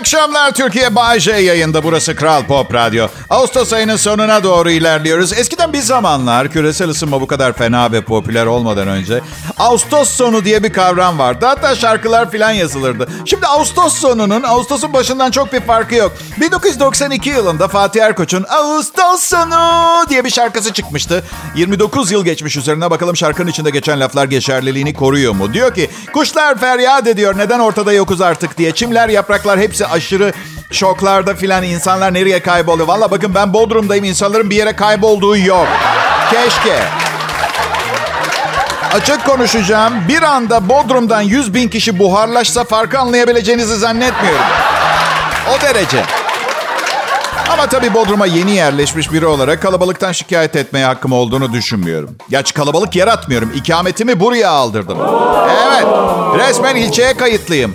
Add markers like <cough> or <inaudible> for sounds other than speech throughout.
Akşamlar Türkiye Bay J yayında. Burası Kral Pop Radyo. Ağustos ayının sonuna doğru ilerliyoruz. Eskiden bir zamanlar küresel ısınma bu kadar fena ve popüler olmadan önce Ağustos sonu diye bir kavram vardı. Hatta şarkılar filan yazılırdı. Şimdi Ağustos sonunun Ağustos'un başından çok bir farkı yok. 1992 yılında Fatih Erkoç'un Ağustos sonu diye bir şarkısı çıkmıştı. 29 yıl geçmiş üzerine bakalım şarkının içinde geçen laflar geçerliliğini koruyor mu? Diyor ki kuşlar feryat ediyor neden ortada yokuz artık diye. Çimler yapraklar hepsi aşırı şoklarda filan insanlar nereye kayboluyor? Valla bakın ben Bodrum'dayım insanların bir yere kaybolduğu yok. Keşke. Açık konuşacağım. Bir anda Bodrum'dan 100 bin kişi buharlaşsa farkı anlayabileceğinizi zannetmiyorum. O derece. Ama tabii Bodrum'a yeni yerleşmiş biri olarak kalabalıktan şikayet etmeye hakkım olduğunu düşünmüyorum. Gerçi kalabalık yaratmıyorum. İkametimi buraya aldırdım. Evet, resmen ilçeye kayıtlıyım.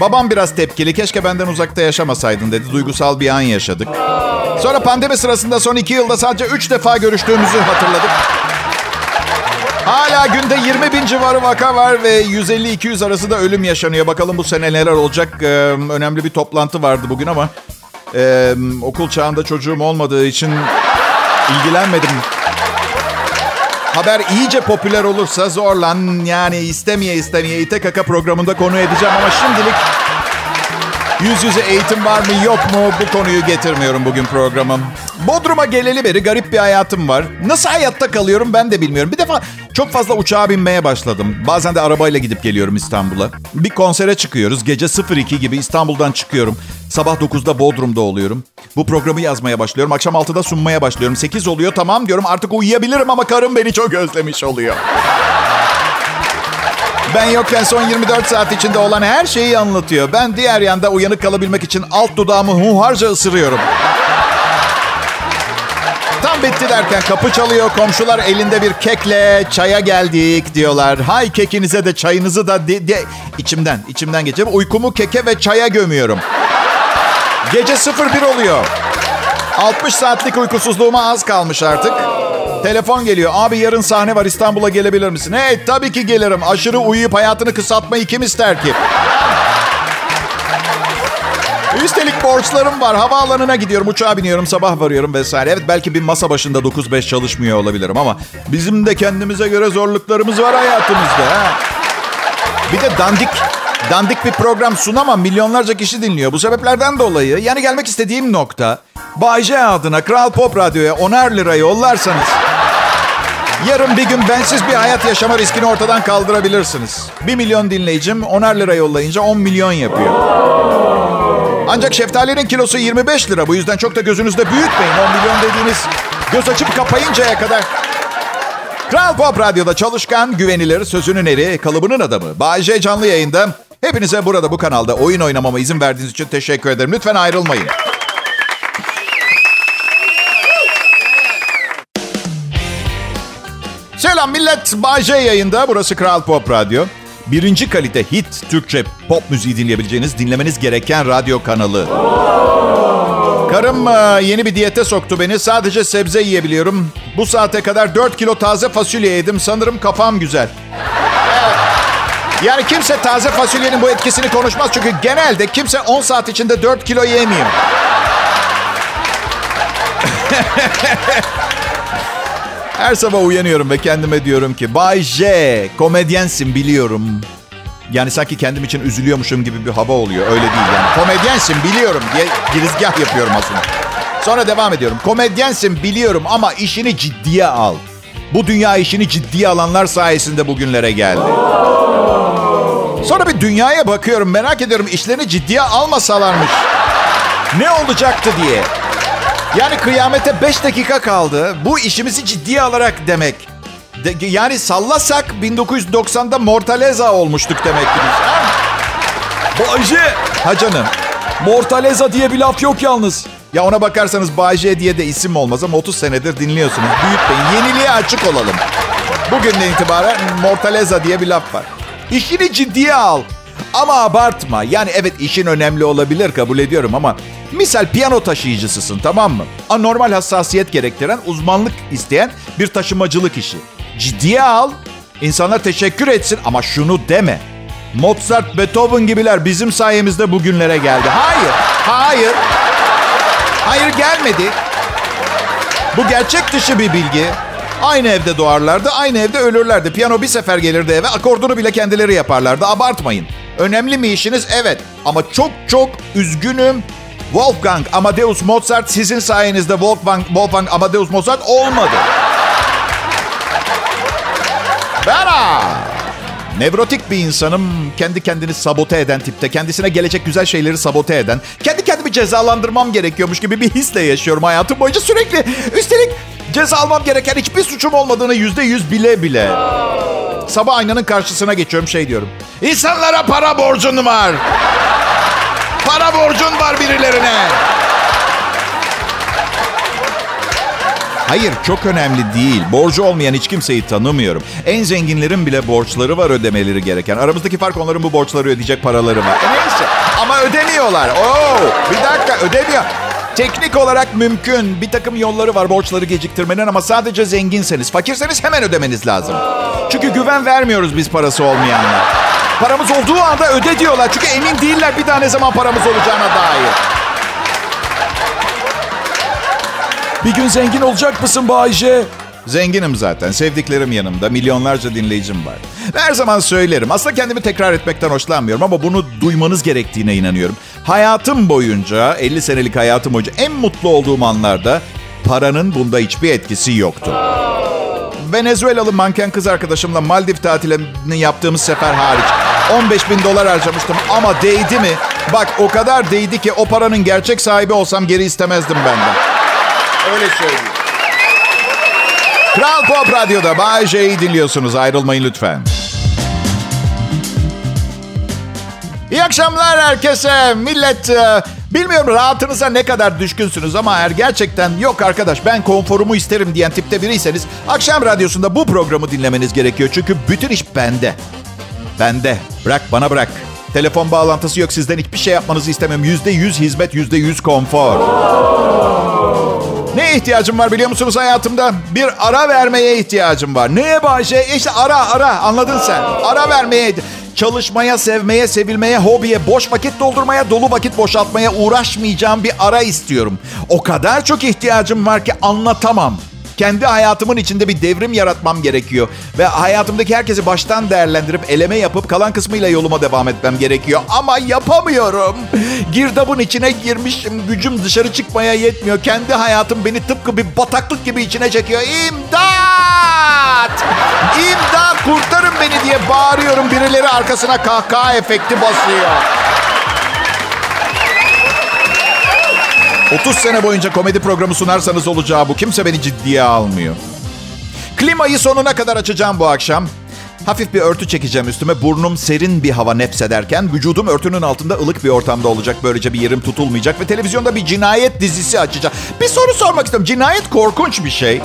Babam biraz tepkili. Keşke benden uzakta yaşamasaydın dedi. Duygusal bir an yaşadık. Sonra pandemi sırasında son iki yılda sadece üç defa görüştüğümüzü hatırladık. Hala günde 20 bin civarı vaka var ve 150-200 arası da ölüm yaşanıyor. Bakalım bu sene neler olacak. Ee, önemli bir toplantı vardı bugün ama e, okul çağında çocuğum olmadığı için ilgilenmedim. Haber iyice popüler olursa zorlan yani istemeye istemeye ite kaka programında konu edeceğim ama şimdilik yüz yüze eğitim var mı yok mu bu konuyu getirmiyorum bugün programım. Bodrum'a geleli beri garip bir hayatım var. Nasıl hayatta kalıyorum ben de bilmiyorum. Bir defa çok fazla uçağa binmeye başladım. Bazen de arabayla gidip geliyorum İstanbul'a. Bir konsere çıkıyoruz. Gece 02 gibi İstanbul'dan çıkıyorum. Sabah 9'da Bodrum'da oluyorum. Bu programı yazmaya başlıyorum. Akşam 6'da sunmaya başlıyorum. 8 oluyor tamam diyorum artık uyuyabilirim ama karım beni çok özlemiş oluyor. Ben yokken son 24 saat içinde olan her şeyi anlatıyor. Ben diğer yanda uyanık kalabilmek için alt dudağımı hunharca ısırıyorum. Tam bitti derken kapı çalıyor. Komşular elinde bir kekle çaya geldik diyorlar. Hay kekinize de çayınızı da de, de. içimden içimden geçip uykumu keke ve çaya gömüyorum. Gece 01 oluyor. 60 saatlik uykusuzluğuma az kalmış artık. Telefon geliyor. Abi yarın sahne var İstanbul'a gelebilir misin? Hey tabii ki gelirim. Aşırı uyuyup hayatını kısaltmayı kim ister ki? Üstelik borçlarım var. Havaalanına gidiyorum, uçağa biniyorum, sabah varıyorum vesaire. Evet belki bir masa başında 9-5 çalışmıyor olabilirim ama bizim de kendimize göre zorluklarımız var hayatımızda. Ha? Bir de dandik dandik bir program sunamam. Milyonlarca kişi dinliyor. Bu sebeplerden dolayı yani gelmek istediğim nokta Bay J adına Kral Pop Radyo'ya 10'er lira yollarsanız yarın bir gün bensiz bir hayat yaşama riskini ortadan kaldırabilirsiniz. 1 milyon dinleyicim 10'er lira yollayınca 10 milyon yapıyor. Ancak şeftalinin kilosu 25 lira. Bu yüzden çok da gözünüzde büyütmeyin. 10 milyon dediğiniz göz açıp kapayıncaya kadar. Kral Pop Radyo'da çalışkan, güvenilir, sözünün eri, kalıbının adamı. Bay J canlı yayında. Hepinize burada bu kanalda oyun oynamama izin verdiğiniz için teşekkür ederim. Lütfen ayrılmayın. Selam millet. Bay J yayında. Burası Kral Pop Radyo. Birinci kalite hit Türkçe pop müziği dinleyebileceğiniz, dinlemeniz gereken radyo kanalı. Karım e, yeni bir diyete soktu beni. Sadece sebze yiyebiliyorum. Bu saate kadar 4 kilo taze fasulye yedim. Sanırım kafam güzel. Yani kimse taze fasulyenin bu etkisini konuşmaz. Çünkü genelde kimse 10 saat içinde 4 kilo yemiyor. <laughs> Her sabah uyanıyorum ve kendime diyorum ki Bay J, komedyensin biliyorum. Yani sanki kendim için üzülüyormuşum gibi bir hava oluyor. Öyle değil yani. Komedyensin biliyorum diye girizgah yapıyorum aslında. Sonra devam ediyorum. Komedyensin biliyorum ama işini ciddiye al. Bu dünya işini ciddiye alanlar sayesinde bugünlere geldi. Sonra bir dünyaya bakıyorum. Merak ediyorum işlerini ciddiye almasalarmış. Ne olacaktı diye. Yani kıyamete 5 dakika kaldı. Bu işimizi ciddiye alarak demek. De, yani sallasak 1990'da Mortaleza olmuştuk demek ki biz. Bayce. Ha canım. Mortaleza diye bir laf yok yalnız. Ya ona bakarsanız Bayce diye de isim olmaz ama 30 senedir dinliyorsunuz. Büyütmeyin. Yeniliğe açık olalım. Bugünden itibaren Mortaleza diye bir laf var. İşini ciddiye al. Ama abartma. Yani evet işin önemli olabilir kabul ediyorum ama Misal piyano taşıyıcısısın tamam mı? Anormal hassasiyet gerektiren, uzmanlık isteyen bir taşımacılık işi. Ciddiye al. İnsanlar teşekkür etsin ama şunu deme. Mozart, Beethoven gibiler bizim sayemizde bugünlere geldi. Hayır, hayır. Hayır gelmedi. Bu gerçek dışı bir bilgi. Aynı evde doğarlardı, aynı evde ölürlerdi. Piyano bir sefer gelirdi eve, akordunu bile kendileri yaparlardı. Abartmayın. Önemli mi işiniz? Evet. Ama çok çok üzgünüm. Wolfgang Amadeus Mozart sizin sayenizde Wolfgang, Wolfgang Amadeus Mozart olmadı. Bera! Nevrotik bir insanım. Kendi kendini sabote eden tipte. Kendisine gelecek güzel şeyleri sabote eden. Kendi kendimi cezalandırmam gerekiyormuş gibi bir hisle yaşıyorum hayatım boyunca sürekli. Üstelik ceza almam gereken hiçbir suçum olmadığını yüzde yüz bile bile. Sabah aynanın karşısına geçiyorum şey diyorum. İnsanlara para borcun var. Para borcun var birilerine. Hayır çok önemli değil. Borcu olmayan hiç kimseyi tanımıyorum. En zenginlerin bile borçları var ödemeleri gereken. Aramızdaki fark onların bu borçları ödeyecek paraları var. E neyse ama ödemiyorlar. Oo, bir dakika ödemiyor. Teknik olarak mümkün. Bir takım yolları var borçları geciktirmenin ama sadece zenginseniz, fakirseniz hemen ödemeniz lazım. Çünkü güven vermiyoruz biz parası olmayanlar. Paramız olduğu anda öde diyorlar. Çünkü emin değiller bir daha ne zaman paramız olacağına dair. Bir gün zengin olacak mısın Bayce? Zenginim zaten. Sevdiklerim yanımda. Milyonlarca dinleyicim var. Her zaman söylerim. Aslında kendimi tekrar etmekten hoşlanmıyorum ama bunu duymanız gerektiğine inanıyorum. Hayatım boyunca, 50 senelik hayatım boyunca en mutlu olduğum anlarda paranın bunda hiçbir etkisi yoktu. Venezuelalı manken kız arkadaşımla Maldiv tatilini yaptığımız sefer hariç 15 bin dolar harcamıştım ama değdi mi? Bak o kadar değdi ki o paranın gerçek sahibi olsam geri istemezdim benden. Öyle söyleyeyim. Kral Pop Radyo'da Bay J'yi dinliyorsunuz. Ayrılmayın lütfen. İyi akşamlar herkese. Millet e, bilmiyorum rahatınıza ne kadar düşkünsünüz ama eğer gerçekten yok arkadaş ben konforumu isterim diyen tipte biriyseniz akşam radyosunda bu programı dinlemeniz gerekiyor. Çünkü bütün iş bende. Bende. Bırak bana bırak. Telefon bağlantısı yok sizden hiçbir şey yapmanızı istemem. Yüzde yüz hizmet, yüzde yüz konfor. Ne ihtiyacım var biliyor musunuz hayatımda? Bir ara vermeye ihtiyacım var. Neye Bayşe? İşte ara ara anladın sen. Ara vermeye, çalışmaya, sevmeye, sevilmeye, hobiye, boş vakit doldurmaya, dolu vakit boşaltmaya uğraşmayacağım bir ara istiyorum. O kadar çok ihtiyacım var ki anlatamam. Kendi hayatımın içinde bir devrim yaratmam gerekiyor. Ve hayatımdaki herkesi baştan değerlendirip eleme yapıp kalan kısmıyla yoluma devam etmem gerekiyor. Ama yapamıyorum. Girdabın içine girmişim. Gücüm dışarı çıkmaya yetmiyor. Kendi hayatım beni tıpkı bir bataklık gibi içine çekiyor. İmdat! İmdat! Kurtarın beni diye bağırıyorum. Birileri arkasına kahkaha efekti basıyor. 30 sene boyunca komedi programı sunarsanız olacağı bu. Kimse beni ciddiye almıyor. Klimayı sonuna kadar açacağım bu akşam. Hafif bir örtü çekeceğim üstüme. Burnum serin bir hava nepsederken vücudum örtünün altında ılık bir ortamda olacak. Böylece bir yerim tutulmayacak ve televizyonda bir cinayet dizisi açacağım. Bir soru sormak istiyorum. Cinayet korkunç bir şey.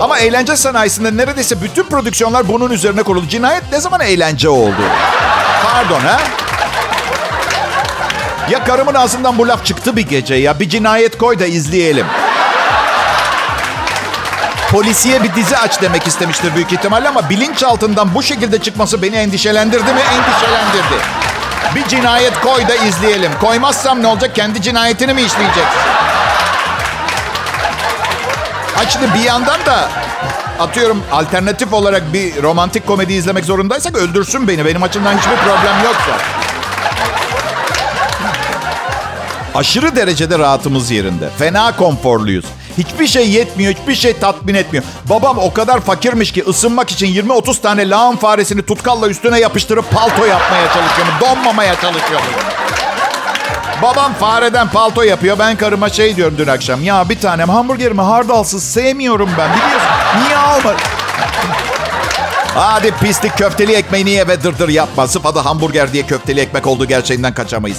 Ama eğlence sanayisinde neredeyse bütün prodüksiyonlar bunun üzerine kuruldu. Cinayet ne zaman eğlence oldu? Pardon ha? Ya karımın ağzından bu laf çıktı bir gece ya. Bir cinayet koy da izleyelim. Polisiye bir dizi aç demek istemiştir büyük ihtimalle ama bilinçaltından bu şekilde çıkması beni endişelendirdi mi? Endişelendirdi. Bir cinayet koy da izleyelim. Koymazsam ne olacak? Kendi cinayetini mi işleyeceksin? Ha bir yandan da atıyorum alternatif olarak bir romantik komedi izlemek zorundaysak öldürsün beni. Benim açımdan hiçbir problem yoksa. Aşırı derecede rahatımız yerinde. Fena konforluyuz. Hiçbir şey yetmiyor, hiçbir şey tatmin etmiyor. Babam o kadar fakirmiş ki ısınmak için 20-30 tane lağım faresini tutkalla üstüne yapıştırıp palto yapmaya çalışıyor. Donmamaya çalışıyor. Babam fareden palto yapıyor. Ben karıma şey diyorum dün akşam. Ya bir tanem hamburgerimi hardalsız sevmiyorum ben. Biliyorsun. Niye alma? Hadi pislik köfteli ekmeğini ye ve dırdır yapma. Sırf adı hamburger diye köfteli ekmek olduğu gerçeğinden kaçamayız.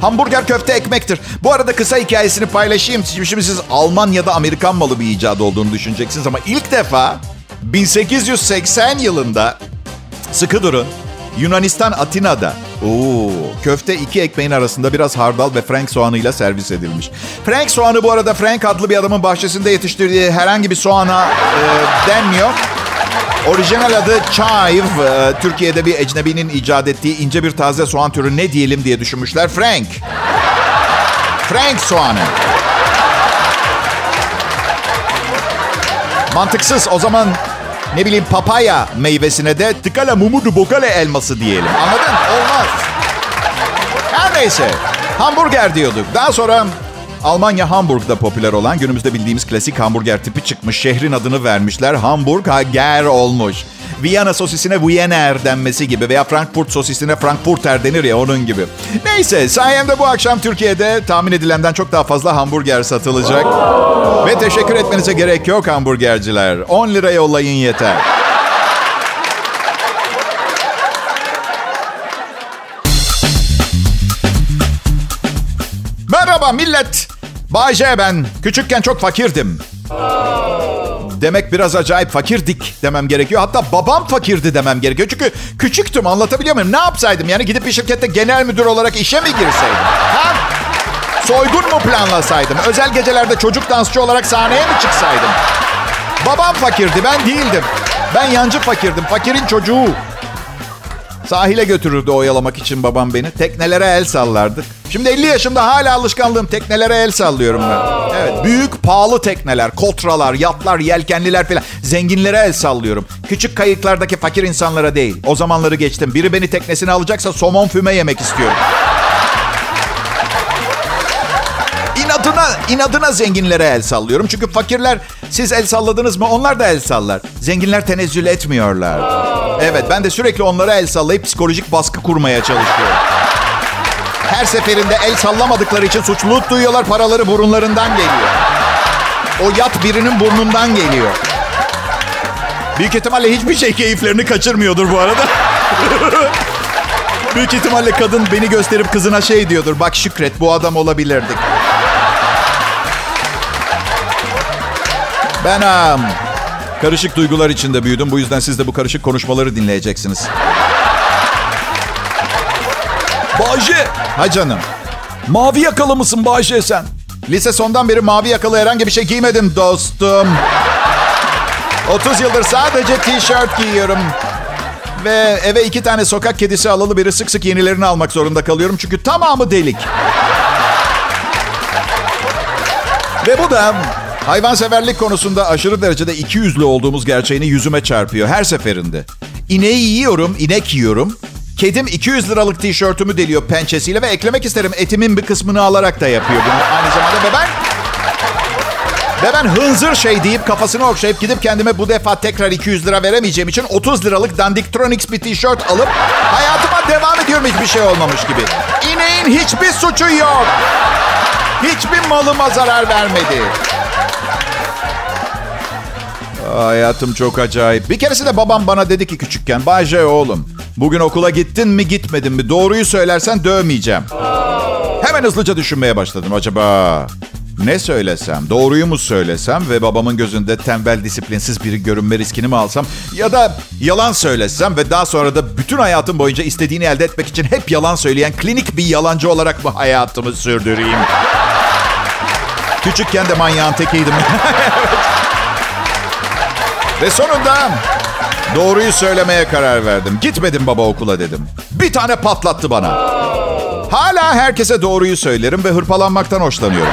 Hamburger köfte ekmektir. Bu arada kısa hikayesini paylaşayım. Şimdi siz Alman ya da Amerikan malı bir icat olduğunu düşüneceksiniz ama ilk defa 1880 yılında sıkı durun. Yunanistan Atina'da. Oo, köfte iki ekmeğin arasında biraz hardal ve frank soğanıyla servis edilmiş. Frank soğanı bu arada Frank adlı bir adamın bahçesinde yetiştirdiği herhangi bir soğana e, denmiyor. Orijinal adı chive. E, Türkiye'de bir ecnebinin icat ettiği ince bir taze soğan türü ne diyelim diye düşünmüşler. Frank. Frank soğanı. Mantıksız. O zaman ne bileyim papaya meyvesine de tıkala mumudu bokale elması diyelim. Anladın? Olmaz. Her neyse. Hamburger diyorduk. Daha sonra Almanya Hamburg'da popüler olan günümüzde bildiğimiz klasik hamburger tipi çıkmış. Şehrin adını vermişler. Hamburg Hager olmuş. Viyana sosisine Wiener denmesi gibi veya Frankfurt sosisine Frankfurter denir ya onun gibi. Neyse sayemde bu akşam Türkiye'de tahmin edilenden çok daha fazla hamburger satılacak. Ve teşekkür etmenize gerek yok hamburgerciler. 10 lira yollayın yeter. Merhaba millet. Bayce ben. Küçükken çok fakirdim. Demek biraz acayip fakirdik demem gerekiyor. Hatta babam fakirdi demem gerekiyor. Çünkü küçüktüm anlatabiliyor muyum? Ne yapsaydım? Yani gidip bir şirkette genel müdür olarak işe mi girseydim? Ha? Soygun mu planlasaydım? Özel gecelerde çocuk dansçı olarak sahneye mi çıksaydım? Babam fakirdi, ben değildim. Ben yancı fakirdim, fakirin çocuğu. Sahile götürürdü oyalamak için babam beni. Teknelere el sallardık. Şimdi 50 yaşımda hala alışkanlığım teknelere el sallıyorum ben. Evet, büyük pahalı tekneler, kotralar, yatlar, yelkenliler falan. Zenginlere el sallıyorum. Küçük kayıklardaki fakir insanlara değil. O zamanları geçtim. Biri beni teknesine alacaksa somon füme yemek istiyorum. İnadına, inadına zenginlere el sallıyorum. Çünkü fakirler siz el salladınız mı onlar da el sallar. Zenginler tenezzül etmiyorlar. Evet ben de sürekli onlara el sallayıp psikolojik baskı kurmaya çalışıyorum. Her seferinde el sallamadıkları için suçluluk duyuyorlar. Paraları burunlarından geliyor. O yat birinin burnundan geliyor. Büyük ihtimalle hiçbir şey keyiflerini kaçırmıyordur bu arada. <laughs> Büyük ihtimalle kadın beni gösterip kızına şey diyordur. Bak Şükret bu adam olabilirdik. Ben um, karışık duygular içinde büyüdüm. Bu yüzden siz de bu karışık konuşmaları dinleyeceksiniz. Bayce. Ha canım. Mavi yakalı mısın Bayce sen? Lise sondan beri mavi yakalı herhangi bir şey giymedim dostum. 30 yıldır sadece tişört giyiyorum. Ve eve iki tane sokak kedisi alalı biri sık sık yenilerini almak zorunda kalıyorum. Çünkü tamamı delik. Ve bu da hayvanseverlik konusunda aşırı derecede iki yüzlü olduğumuz gerçeğini yüzüme çarpıyor her seferinde. İneği yiyorum, inek yiyorum. Kedim 200 liralık tişörtümü deliyor pençesiyle ve eklemek isterim etimin bir kısmını alarak da yapıyor bunu aynı zamanda. Ve ben ve ben hınzır şey deyip kafasını okşayıp gidip kendime bu defa tekrar 200 lira veremeyeceğim için 30 liralık Dandiktronics bir tişört alıp hayatıma devam ediyorum hiçbir şey olmamış gibi. İneğin hiçbir suçu yok. Hiçbir malıma zarar vermedi. Hayatım çok acayip. Bir keresinde babam bana dedi ki küçükken, Bayce oğlum, bugün okula gittin mi gitmedin mi? Doğruyu söylersen dövmeyeceğim. Hemen hızlıca düşünmeye başladım. Acaba ne söylesem? Doğruyu mu söylesem ve babamın gözünde tembel, disiplinsiz biri görünme riskini mi alsam? Ya da yalan söylesem ve daha sonra da bütün hayatım boyunca istediğini elde etmek için hep yalan söyleyen klinik bir yalancı olarak mı hayatımı sürdüreyim? Küçükken de manyağın tekiydim. <laughs> Ve sonunda doğruyu söylemeye karar verdim. Gitmedim baba okula dedim. Bir tane patlattı bana. Hala herkese doğruyu söylerim ve hırpalanmaktan hoşlanıyorum.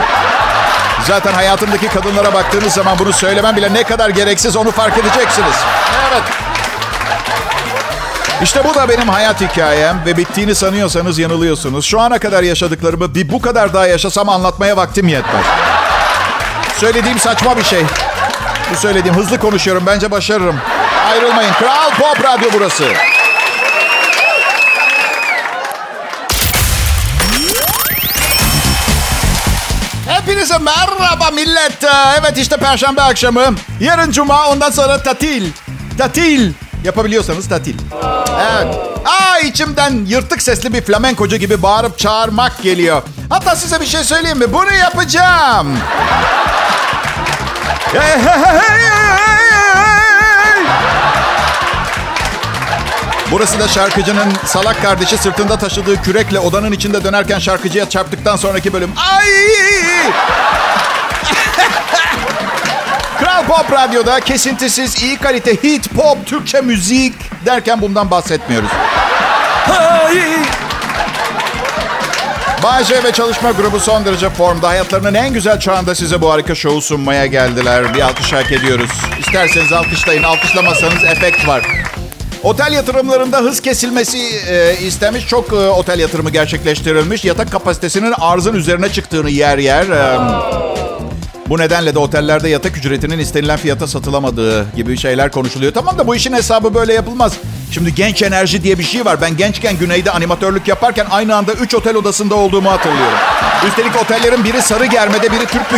Zaten hayatımdaki kadınlara baktığınız zaman bunu söylemem bile ne kadar gereksiz onu fark edeceksiniz. Evet. İşte bu da benim hayat hikayem ve bittiğini sanıyorsanız yanılıyorsunuz. Şu ana kadar yaşadıklarımı bir bu kadar daha yaşasam anlatmaya vaktim yetmez. Söylediğim saçma bir şey. Bu söylediğim hızlı konuşuyorum. Bence başarırım. Ayrılmayın. Kral Pop Radyo burası. Hepinize merhaba millet. Evet işte perşembe akşamı. Yarın cuma ondan sonra tatil. Tatil. Yapabiliyorsanız tatil. Evet. Aa içimden yırtık sesli bir flamenkocu gibi bağırıp çağırmak geliyor. Hatta size bir şey söyleyeyim mi? Bunu yapacağım. Burası da şarkıcının salak kardeşi sırtında taşıdığı kürekle odanın içinde dönerken şarkıcıya çarptıktan sonraki bölüm. Ay! <laughs> Kral Pop Radyo'da kesintisiz, iyi kalite hit, pop, Türkçe müzik derken bundan bahsetmiyoruz. Bayce ve çalışma grubu son derece formda. Hayatlarının en güzel çağında size bu harika şovu sunmaya geldiler. Bir alkış hak ediyoruz. İsterseniz alkışlayın. Alkışlamasanız efekt var. Otel yatırımlarında hız kesilmesi e, istemiş. Çok e, otel yatırımı gerçekleştirilmiş. Yatak kapasitesinin arzın üzerine çıktığını yer yer. E, bu nedenle de otellerde yatak ücretinin istenilen fiyata satılamadığı gibi şeyler konuşuluyor. Tamam da bu işin hesabı böyle yapılmaz. Şimdi genç enerji diye bir şey var. Ben gençken güneyde animatörlük yaparken aynı anda 3 otel odasında olduğumu hatırlıyorum. Üstelik otellerin biri sarı germede, biri Türk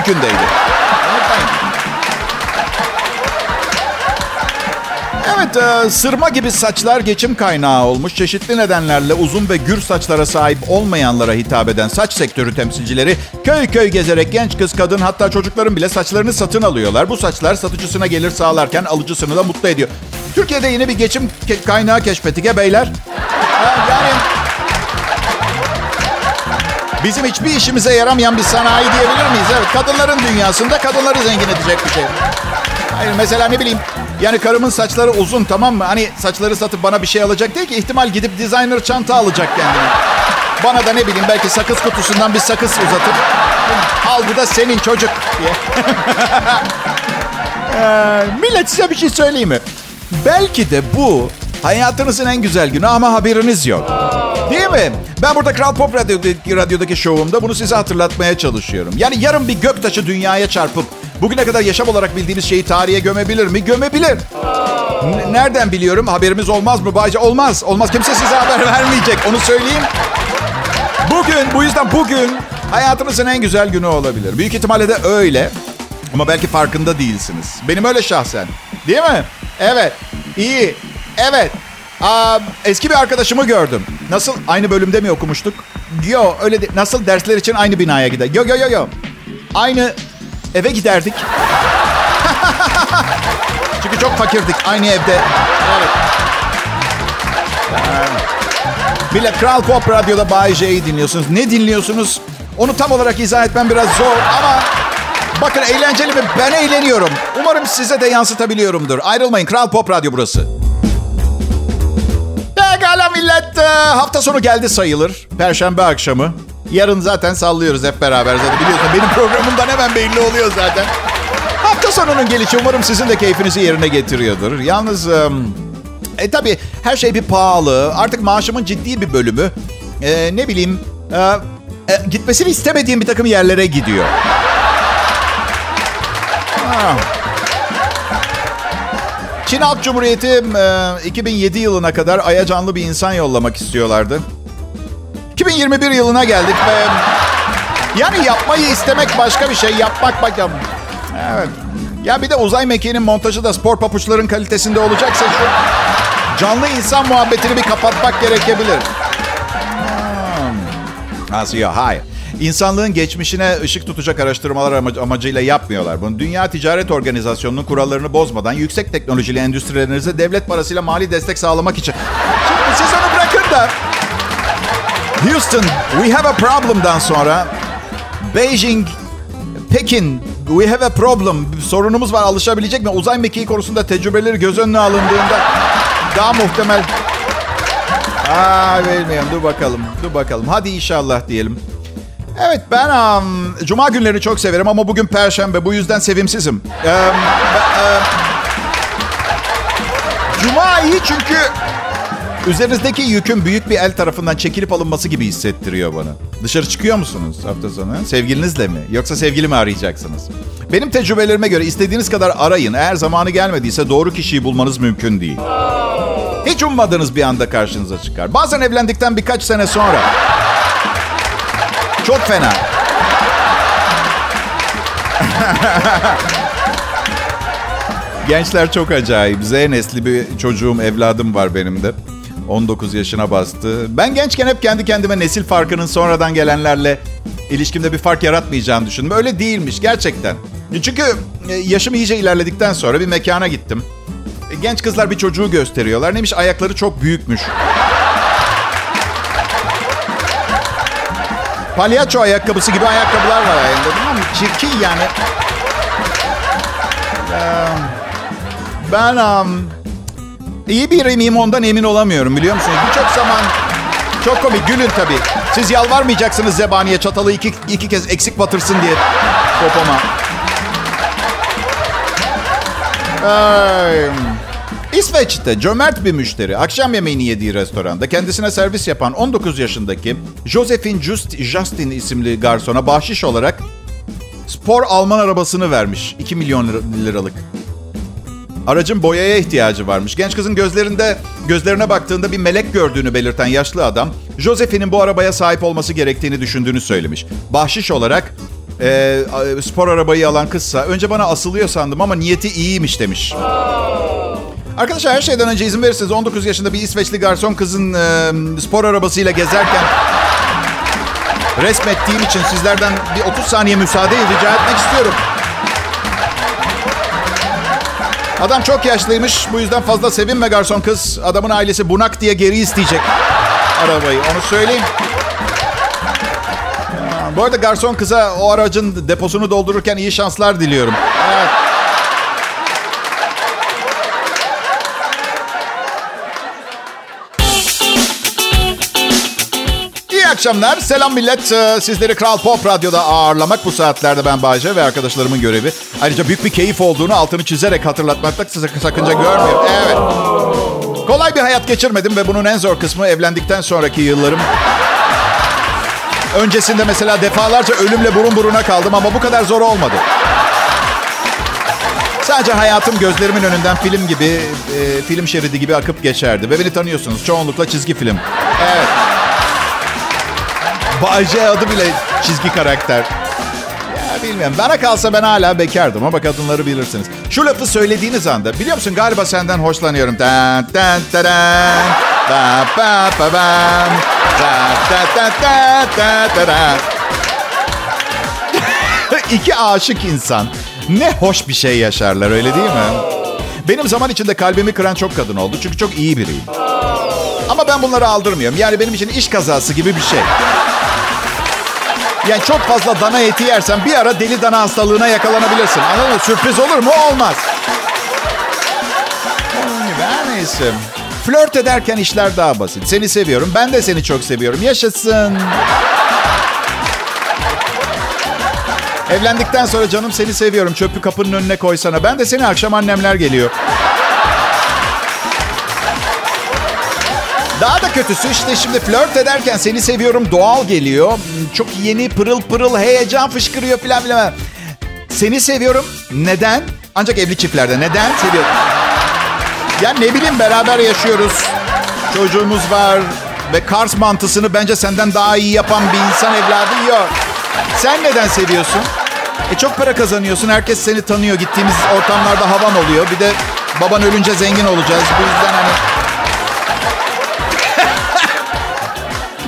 Evet, e, sırma gibi saçlar geçim kaynağı olmuş. Çeşitli nedenlerle uzun ve gür saçlara sahip olmayanlara hitap eden saç sektörü temsilcileri köy köy gezerek genç kız, kadın hatta çocukların bile saçlarını satın alıyorlar. Bu saçlar satıcısına gelir sağlarken alıcısını da mutlu ediyor. Türkiye'de yeni bir geçim ke- kaynağı keşfettik ya beyler. Yani bizim hiçbir işimize yaramayan bir sanayi diyebilir miyiz? Evet, kadınların dünyasında kadınları zengin edecek bir şey. Hayır, mesela ne bileyim yani karımın saçları uzun tamam mı? Hani saçları satıp bana bir şey alacak değil ki ihtimal gidip designer çanta alacak kendine. Bana da ne bileyim belki sakız kutusundan bir sakız uzatıp al bu da senin çocuk diye. <laughs> Ee, millet size bir şey söyleyeyim mi? Belki de bu hayatınızın en güzel günü ama haberiniz yok. Değil mi? Ben burada Kral Pop Radyo'daki, radyodaki şovumda bunu size hatırlatmaya çalışıyorum. Yani yarın bir göktaşı dünyaya çarpıp bugüne kadar yaşam olarak bildiğiniz şeyi tarihe gömebilir mi? Gömebilir. N- nereden biliyorum? Haberimiz olmaz mı Bayce? Olmaz. Olmaz. Kimse size haber vermeyecek. Onu söyleyeyim. Bugün, bu yüzden bugün hayatınızın en güzel günü olabilir. Büyük ihtimalle de öyle. Ama belki farkında değilsiniz. Benim öyle şahsen. Değil mi? Evet. İyi. Evet. Aa, eski bir arkadaşımı gördüm. Nasıl? Aynı bölümde mi okumuştuk? Yo öyle değil. Nasıl dersler için aynı binaya gider? Yo yo yo yo. Aynı eve giderdik. <laughs> Çünkü çok fakirdik aynı evde. Evet. Millet Kral Pop Radyo'da Bay J'yi dinliyorsunuz. Ne dinliyorsunuz? Onu tam olarak izah etmem biraz zor ama bakın eğlenceli ve ben eğleniyorum. Umarım size de yansıtabiliyorumdur. Ayrılmayın Kral Pop Radyo burası. Pekala millet. Ee, Hafta sonu geldi sayılır. Perşembe akşamı. Yarın zaten sallıyoruz hep beraber. Zaten biliyorsun benim programımdan hemen belli oluyor zaten. Hafta sonunun gelişi umarım sizin de keyfinizi yerine getiriyordur. Yalnız e tabii her şey bir pahalı. Artık maaşımın ciddi bir bölümü e, ne bileyim e, e, gitmesini istemediğim bir takım yerlere gidiyor. Ha. Çin Halk Cumhuriyeti e, 2007 yılına kadar Ay'a canlı bir insan yollamak istiyorlardı. 2021 yılına geldik ve yani yapmayı istemek başka bir şey, yapmak bak ya. Evet. Ya bir de uzay mekiğinin montajı da spor papuçların kalitesinde olacaksa şu canlı insan muhabbetini bir kapatmak gerekebilir. Hmm. Nasıl ya? Hayır. İnsanlığın geçmişine ışık tutacak araştırmalar amacı- amacıyla yapmıyorlar. Bunu Dünya Ticaret Organizasyonu'nun kurallarını bozmadan yüksek teknolojili endüstrilerinize devlet parasıyla mali destek sağlamak için. Şimdi siz onu bırakın da Houston, we have a problem'dan sonra Beijing, Pekin, we have a problem. Sorunumuz var alışabilecek mi? Uzay mekiği konusunda tecrübeleri göz önüne alındığında daha muhtemel. Aa bilmiyorum dur bakalım. Dur bakalım. Hadi inşallah diyelim. Evet ben um, cuma günlerini çok severim ama bugün perşembe bu yüzden sevimsizim. Um, um, cuma iyi çünkü üzerinizdeki yükün büyük bir el tarafından çekilip alınması gibi hissettiriyor bana. Dışarı çıkıyor musunuz hafta sonu? Sevgilinizle mi? Yoksa sevgili mi arayacaksınız? Benim tecrübelerime göre istediğiniz kadar arayın. Eğer zamanı gelmediyse doğru kişiyi bulmanız mümkün değil. Hiç ummadığınız bir anda karşınıza çıkar. Bazen evlendikten birkaç sene sonra. Çok fena. <laughs> Gençler çok acayip. Z nesli bir çocuğum, evladım var benim de. 19 yaşına bastı. Ben gençken hep kendi kendime nesil farkının sonradan gelenlerle ilişkimde bir fark yaratmayacağını düşündüm. Öyle değilmiş gerçekten. Çünkü e, yaşım iyice ilerledikten sonra bir mekana gittim. genç kızlar bir çocuğu gösteriyorlar. Neymiş ayakları çok büyükmüş. Palyaço ayakkabısı gibi ayakkabılar var ayağında? Çirkin yani. Ben um, iyi bir miyim ondan emin olamıyorum biliyor musunuz? Birçok zaman çok komik gülün tabii. Siz yalvarmayacaksınız zebaniye çatalı iki, iki kez eksik batırsın diye popoma. Ay. İsveç'te cömert bir müşteri akşam yemeğini yediği restoranda kendisine servis yapan 19 yaşındaki Josephine Just, Justin isimli garsona bahşiş olarak spor Alman arabasını vermiş. 2 milyon liralık. Aracın boyaya ihtiyacı varmış. Genç kızın gözlerinde gözlerine baktığında bir melek gördüğünü belirten yaşlı adam, Josephine'in bu arabaya sahip olması gerektiğini düşündüğünü söylemiş. Bahşiş olarak e, spor arabayı alan kızsa önce bana asılıyor sandım ama niyeti iyiymiş demiş. Arkadaşlar her şeyden önce izin verirseniz 19 yaşında bir İsveçli garson kızın e, spor arabasıyla gezerken resmettiğim için sizlerden bir 30 saniye müsaade rica etmek istiyorum. Adam çok yaşlıymış. Bu yüzden fazla sevinme garson kız. Adamın ailesi bunak diye geri isteyecek arabayı. Onu söyleyeyim. Bu arada garson kıza o aracın deposunu doldururken iyi şanslar diliyorum. Evet. Akşamlar. Selam millet. Ee, sizleri Kral Pop Radyo'da ağırlamak bu saatlerde ben Bayce ve arkadaşlarımın görevi. Ayrıca büyük bir keyif olduğunu altını çizerek hatırlatmakta sakınca görmüyorum. Evet. Kolay bir hayat geçirmedim ve bunun en zor kısmı evlendikten sonraki yıllarım. Öncesinde mesela defalarca ölümle burun buruna kaldım ama bu kadar zor olmadı. Sadece hayatım gözlerimin önünden film gibi, e, film şeridi gibi akıp geçerdi. Ve beni tanıyorsunuz. Çoğunlukla çizgi film. Evet. Bayce adı bile çizgi karakter. Ya bilmiyorum. Bana kalsa ben hala bekardım ama kadınları bilirsiniz. Şu lafı söylediğiniz anda biliyor musun galiba senden hoşlanıyorum. Tan, tan, taran. Ba, ba, ba, bam. Ta, ta, ta, ta, ta, ta. İki aşık insan ne hoş bir şey yaşarlar öyle değil mi? Benim zaman içinde kalbimi kıran çok kadın oldu çünkü çok iyi biriyim. Ama ben bunları aldırmıyorum. Yani benim için iş kazası gibi bir şey. Yani çok fazla dana eti yersen bir ara deli dana hastalığına yakalanabilirsin. Anladın mı? Sürpriz olur mu? Olmaz. Ben neyse. Flört ederken işler daha basit. Seni seviyorum. Ben de seni çok seviyorum. Yaşasın. Evlendikten sonra canım seni seviyorum. Çöpü kapının önüne koysana. Ben de seni akşam annemler geliyor. Daha da kötüsü işte şimdi flört ederken seni seviyorum doğal geliyor. Çok yeni pırıl pırıl heyecan fışkırıyor filan filan. Seni seviyorum. Neden? Ancak evli çiftlerde. Neden seviyorum? Ya ne bileyim beraber yaşıyoruz. Çocuğumuz var. Ve Kars mantısını bence senden daha iyi yapan bir insan evladı yok. Sen neden seviyorsun? E çok para kazanıyorsun. Herkes seni tanıyor. Gittiğimiz ortamlarda havan oluyor. Bir de baban ölünce zengin olacağız. Bu yüzden hani...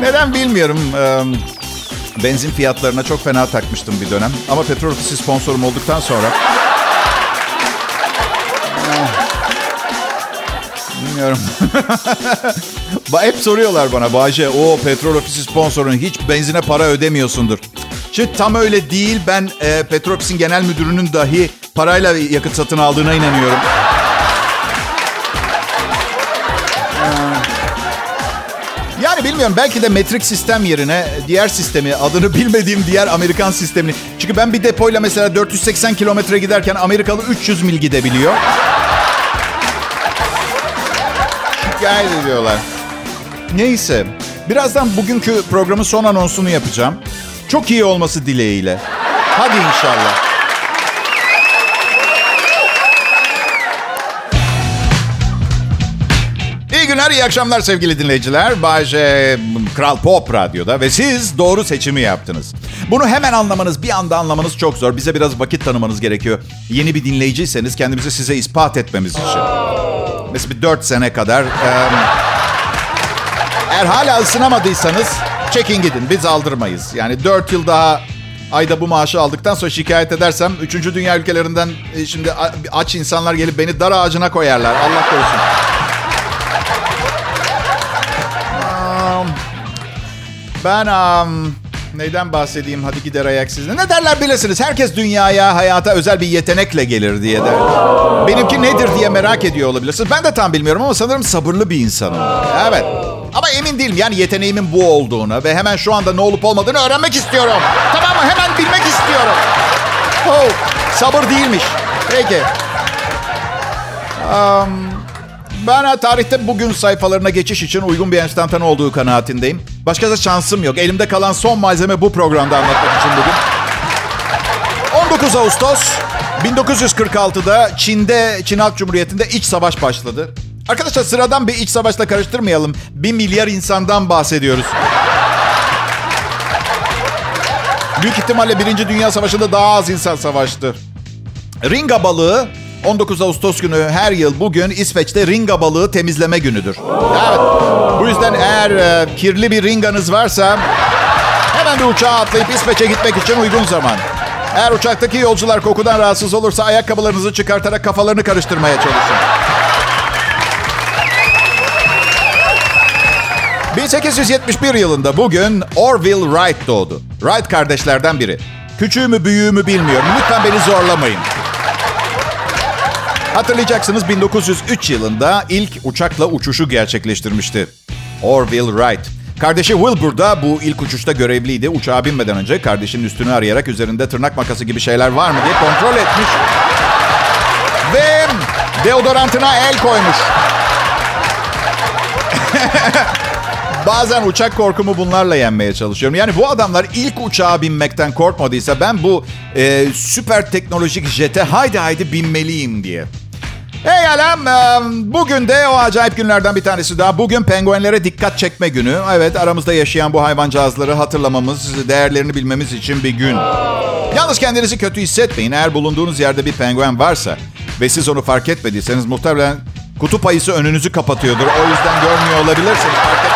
neden bilmiyorum. Benzin fiyatlarına çok fena takmıştım bir dönem. Ama petrol ofisi sponsorum olduktan sonra... Bilmiyorum. <laughs> Hep soruyorlar bana Bahçe, o petrol ofisi sponsorun hiç benzine para ödemiyorsundur. Şimdi tam öyle değil. Ben e, petrol ofisinin genel müdürünün dahi parayla yakıt satın aldığına inanıyorum. Bilmiyorum belki de metrik sistem yerine diğer sistemi adını bilmediğim diğer Amerikan sistemini. Çünkü ben bir depoyla mesela 480 kilometre giderken Amerikalı 300 mil gidebiliyor. Şikayet ediyorlar. Neyse. Birazdan bugünkü programın son anonsunu yapacağım. Çok iyi olması dileğiyle. Hadi inşallah. İyi günler, iyi akşamlar sevgili dinleyiciler. Bayce Kral Pop Radyo'da ve siz doğru seçimi yaptınız. Bunu hemen anlamanız, bir anda anlamanız çok zor. Bize biraz vakit tanımanız gerekiyor. Yeni bir dinleyiciyseniz kendimizi size ispat etmemiz için. Mesela bir dört sene kadar... eğer hala ısınamadıysanız çekin gidin. Biz aldırmayız. Yani dört yıl daha ayda bu maaşı aldıktan sonra şikayet edersem 3. dünya ülkelerinden e, şimdi aç insanlar gelip beni dar ağacına koyarlar. Allah korusun. Ben um, neyden bahsedeyim? Hadi gider ayak sizle. Ne derler bilirsiniz. Herkes dünyaya, hayata özel bir yetenekle gelir diye der. Benimki nedir diye merak ediyor olabilirsiniz. Ben de tam bilmiyorum ama sanırım sabırlı bir insanım. Evet. Ama emin değilim yani yeteneğimin bu olduğuna ve hemen şu anda ne olup olmadığını öğrenmek istiyorum. Tamam mı? Hemen bilmek istiyorum. Oh, sabır değilmiş. Peki. Um, ben tarihte bugün sayfalarına geçiş için uygun bir enstantan olduğu kanaatindeyim. Başka da şansım yok. Elimde kalan son malzeme bu programda anlatmak için bugün. 19 Ağustos 1946'da Çin'de, Çin Halk Cumhuriyeti'nde iç savaş başladı. Arkadaşlar sıradan bir iç savaşla karıştırmayalım. Bir milyar insandan bahsediyoruz. Büyük ihtimalle Birinci Dünya Savaşı'nda daha az insan savaştı. Ringa balığı 19 Ağustos günü her yıl bugün İsveç'te ringa balığı temizleme günüdür. Evet. Bu yüzden eğer e, kirli bir ringanız varsa hemen bir uçağa atlayıp İsveç'e gitmek için uygun zaman. Eğer uçaktaki yolcular kokudan rahatsız olursa ayakkabılarınızı çıkartarak kafalarını karıştırmaya çalışın. 1871 yılında bugün Orville Wright doğdu. Wright kardeşlerden biri. Küçüğümü büyüğümü bilmiyorum. Lütfen beni zorlamayın. Hatırlayacaksınız 1903 yılında ilk uçakla uçuşu gerçekleştirmişti. Orville Wright. Kardeşi Wilbur da bu ilk uçuşta görevliydi. Uçağa binmeden önce kardeşinin üstünü arayarak üzerinde tırnak makası gibi şeyler var mı diye kontrol etmiş. Ve deodorantına el koymuş. <laughs> Bazen uçak korkumu bunlarla yenmeye çalışıyorum. Yani bu adamlar ilk uçağa binmekten korkmadıysa ben bu e, süper teknolojik jete haydi haydi binmeliyim diye. Hey alem, bugün de o acayip günlerden bir tanesi daha. Bugün penguenlere dikkat çekme günü. Evet, aramızda yaşayan bu hayvancağızları hatırlamamız, değerlerini bilmemiz için bir gün. Yalnız kendinizi kötü hissetmeyin. Eğer bulunduğunuz yerde bir penguen varsa ve siz onu fark etmediyseniz muhtemelen kutup ayısı önünüzü kapatıyordur. O yüzden görmüyor olabilirsiniz. Fark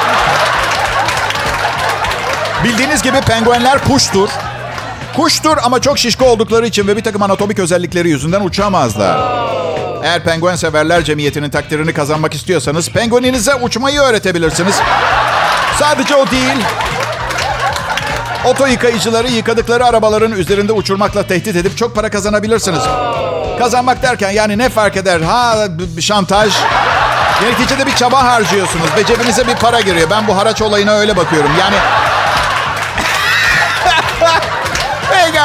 Bildiğiniz gibi penguenler kuştur. Kuştur ama çok şişko oldukları için ve bir takım anatomik özellikleri yüzünden uçamazlar. Eğer penguen severler cemiyetinin takdirini kazanmak istiyorsanız pengueninize uçmayı öğretebilirsiniz. Sadece o değil. Oto yıkayıcıları yıkadıkları arabaların üzerinde uçurmakla tehdit edip çok para kazanabilirsiniz. Kazanmak derken yani ne fark eder? Ha şantaj. Neticede bir çaba harcıyorsunuz ve cebinize bir para giriyor. Ben bu haraç olayına öyle bakıyorum. Yani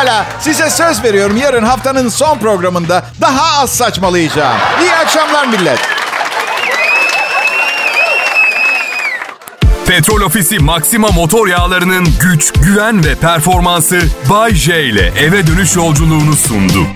Pekala. Size söz veriyorum yarın haftanın son programında daha az saçmalayacağım. İyi akşamlar millet. Petrol Ofisi Maxima motor yağlarının güç, güven ve performansı Bay J ile eve dönüş yolculuğunu sundu.